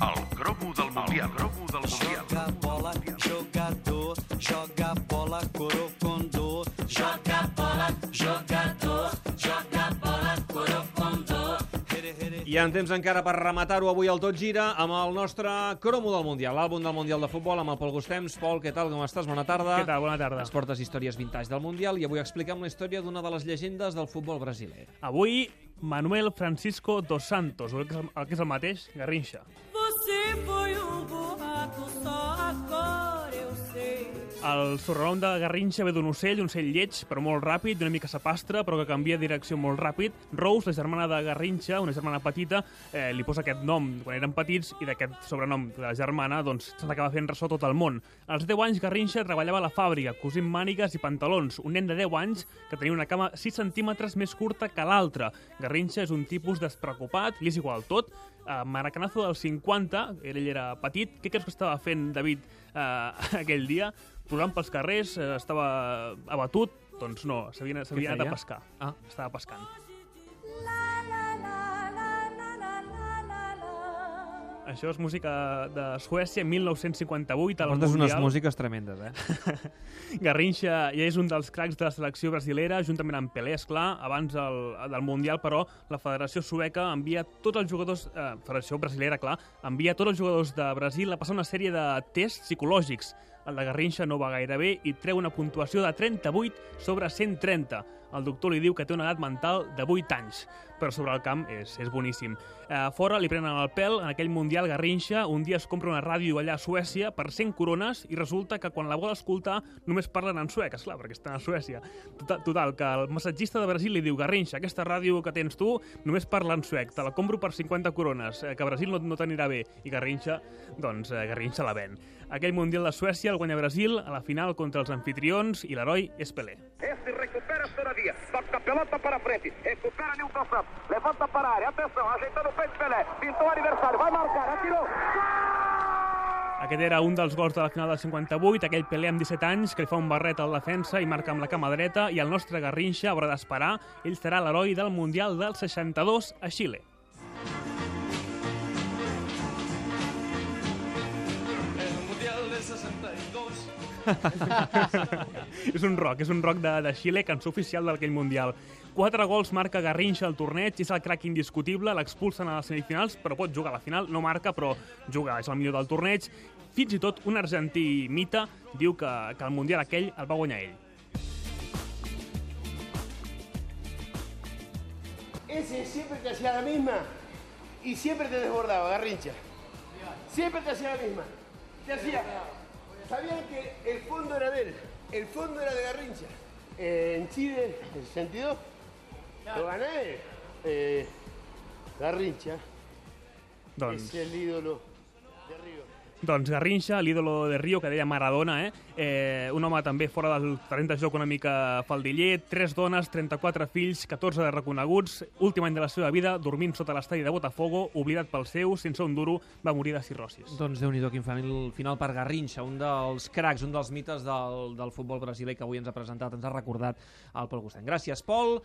El cromo del Mundial. El cromo del Mundial. Joga bola, jogador, joga bola, corocondô. Joga bola, jogador, joga bola, corocondô. I en temps encara per rematar-ho avui al Tot Gira amb el nostre cromo del Mundial, l'àlbum del Mundial de Futbol amb el Pol Gustems. Pol, què tal, com estàs? Bona tarda. Què tal? Bona tarda. Ens portes històries vintage del Mundial i avui expliquem la història d'una de les llegendes del futbol brasiler. Avui, Manuel Francisco dos Santos, el que és el, el, que és el mateix, Garrincha. Você foi um burraco, só agora eu sei. El sobrenom de Garrincha ve d'un ocell, un ocell lleig, però molt ràpid, una mica sapastre, però que canvia de direcció molt ràpid. Rose, la germana de Garrincha, una germana petita, eh, li posa aquest nom quan eren petits i d'aquest sobrenom de la germana doncs, se l'acaba fent ressò tot el món. Als 10 anys, Garrincha treballava a la fàbrica, cosint mànigues i pantalons. Un nen de 10 anys que tenia una cama 6 centímetres més curta que l'altra. Garrincha és un tipus despreocupat, li és igual tot. A Maracanazo del 50, ell era petit, què creus que estava fent David eh, aquell dia? Plolant pels carrers, eh, estava abatut, doncs no, s'havia anat a pescar. Ah. Estava pescant. Això és música de Suècia, 1958, al Portes unes Mundial. músiques tremendes, eh? Garrincha ja és un dels cracs de la selecció brasilera, juntament amb Pelé, esclar, abans del, del Mundial, però la Federació Sueca envia tots els jugadors, eh, Federació Brasilera, clar, envia tots els jugadors de Brasil a passar una sèrie de tests psicològics. El de Garrincha no va gaire bé i treu una puntuació de 38 sobre 130. El doctor li diu que té una edat mental de 8 anys, però sobre el camp és, és boníssim. Eh, fora li prenen el pèl, en aquell Mundial Garrincha un dia es compra una ràdio allà a Suècia per 100 corones i resulta que quan la vol escoltar només parlen en suec, esclar, perquè estan a Suècia. Total, total, que el massatgista de Brasil li diu Garrincha, aquesta ràdio que tens tu només parla en suec, te la compro per 50 corones, eh, que Brasil no, no t'anirà bé. I Garrincha, doncs, eh, Garrincha la ven. Aquell Mundial de Suècia el guanya Brasil a la final contra els anfitrions i l'heroi és Pelé. Esse pelota para frente. Recupera Nilton Santos. Levanta para a área. Atenção, ajeitando o peito Pelé. Pintou o adversário. Vai marcar. Atirou. Aquest era un dels gols de la final del 58, aquell Pelé amb 17 anys que li fa un barret al defensa i marca amb la cama dreta i el nostre Garrincha haurà d'esperar. Ell serà l'heroi del Mundial del 62 a Xile. és un rock, és un rock de, de Xile, cançó oficial d'aquell Mundial. Quatre gols marca Garrincha al torneig, és el crack indiscutible, l'expulsen a les semifinals, però pot jugar a la final, no marca, però juga, és el millor del torneig. Fins i tot un argentí mita diu que, que el Mundial aquell el va guanyar ell. Ese siempre te hacía la misma y siempre te desbordaba, Garrincha. Siempre te hacía la misma. Te hacía. Sabían que el fondo era de él, el fondo era de Garrincha. Eh, en Chile, en el 62, lo gané él. Eh, Garrincha es el ídolo de. Doncs Garrincha, l'ídolo de Rio, que deia Maradona, eh? eh? un home també fora del terreny de joc una mica faldiller, tres dones, 34 fills, 14 de reconeguts, últim any de la seva vida, dormint sota l'estadi de Botafogo, oblidat pel seu, sense un duro, va morir de cirrosis. Doncs déu nhi quin final, final per Garrincha, un dels cracs, un dels mites del, del futbol brasiler que avui ens ha presentat, ens ha recordat el Pol Gustent. Gràcies, Pol.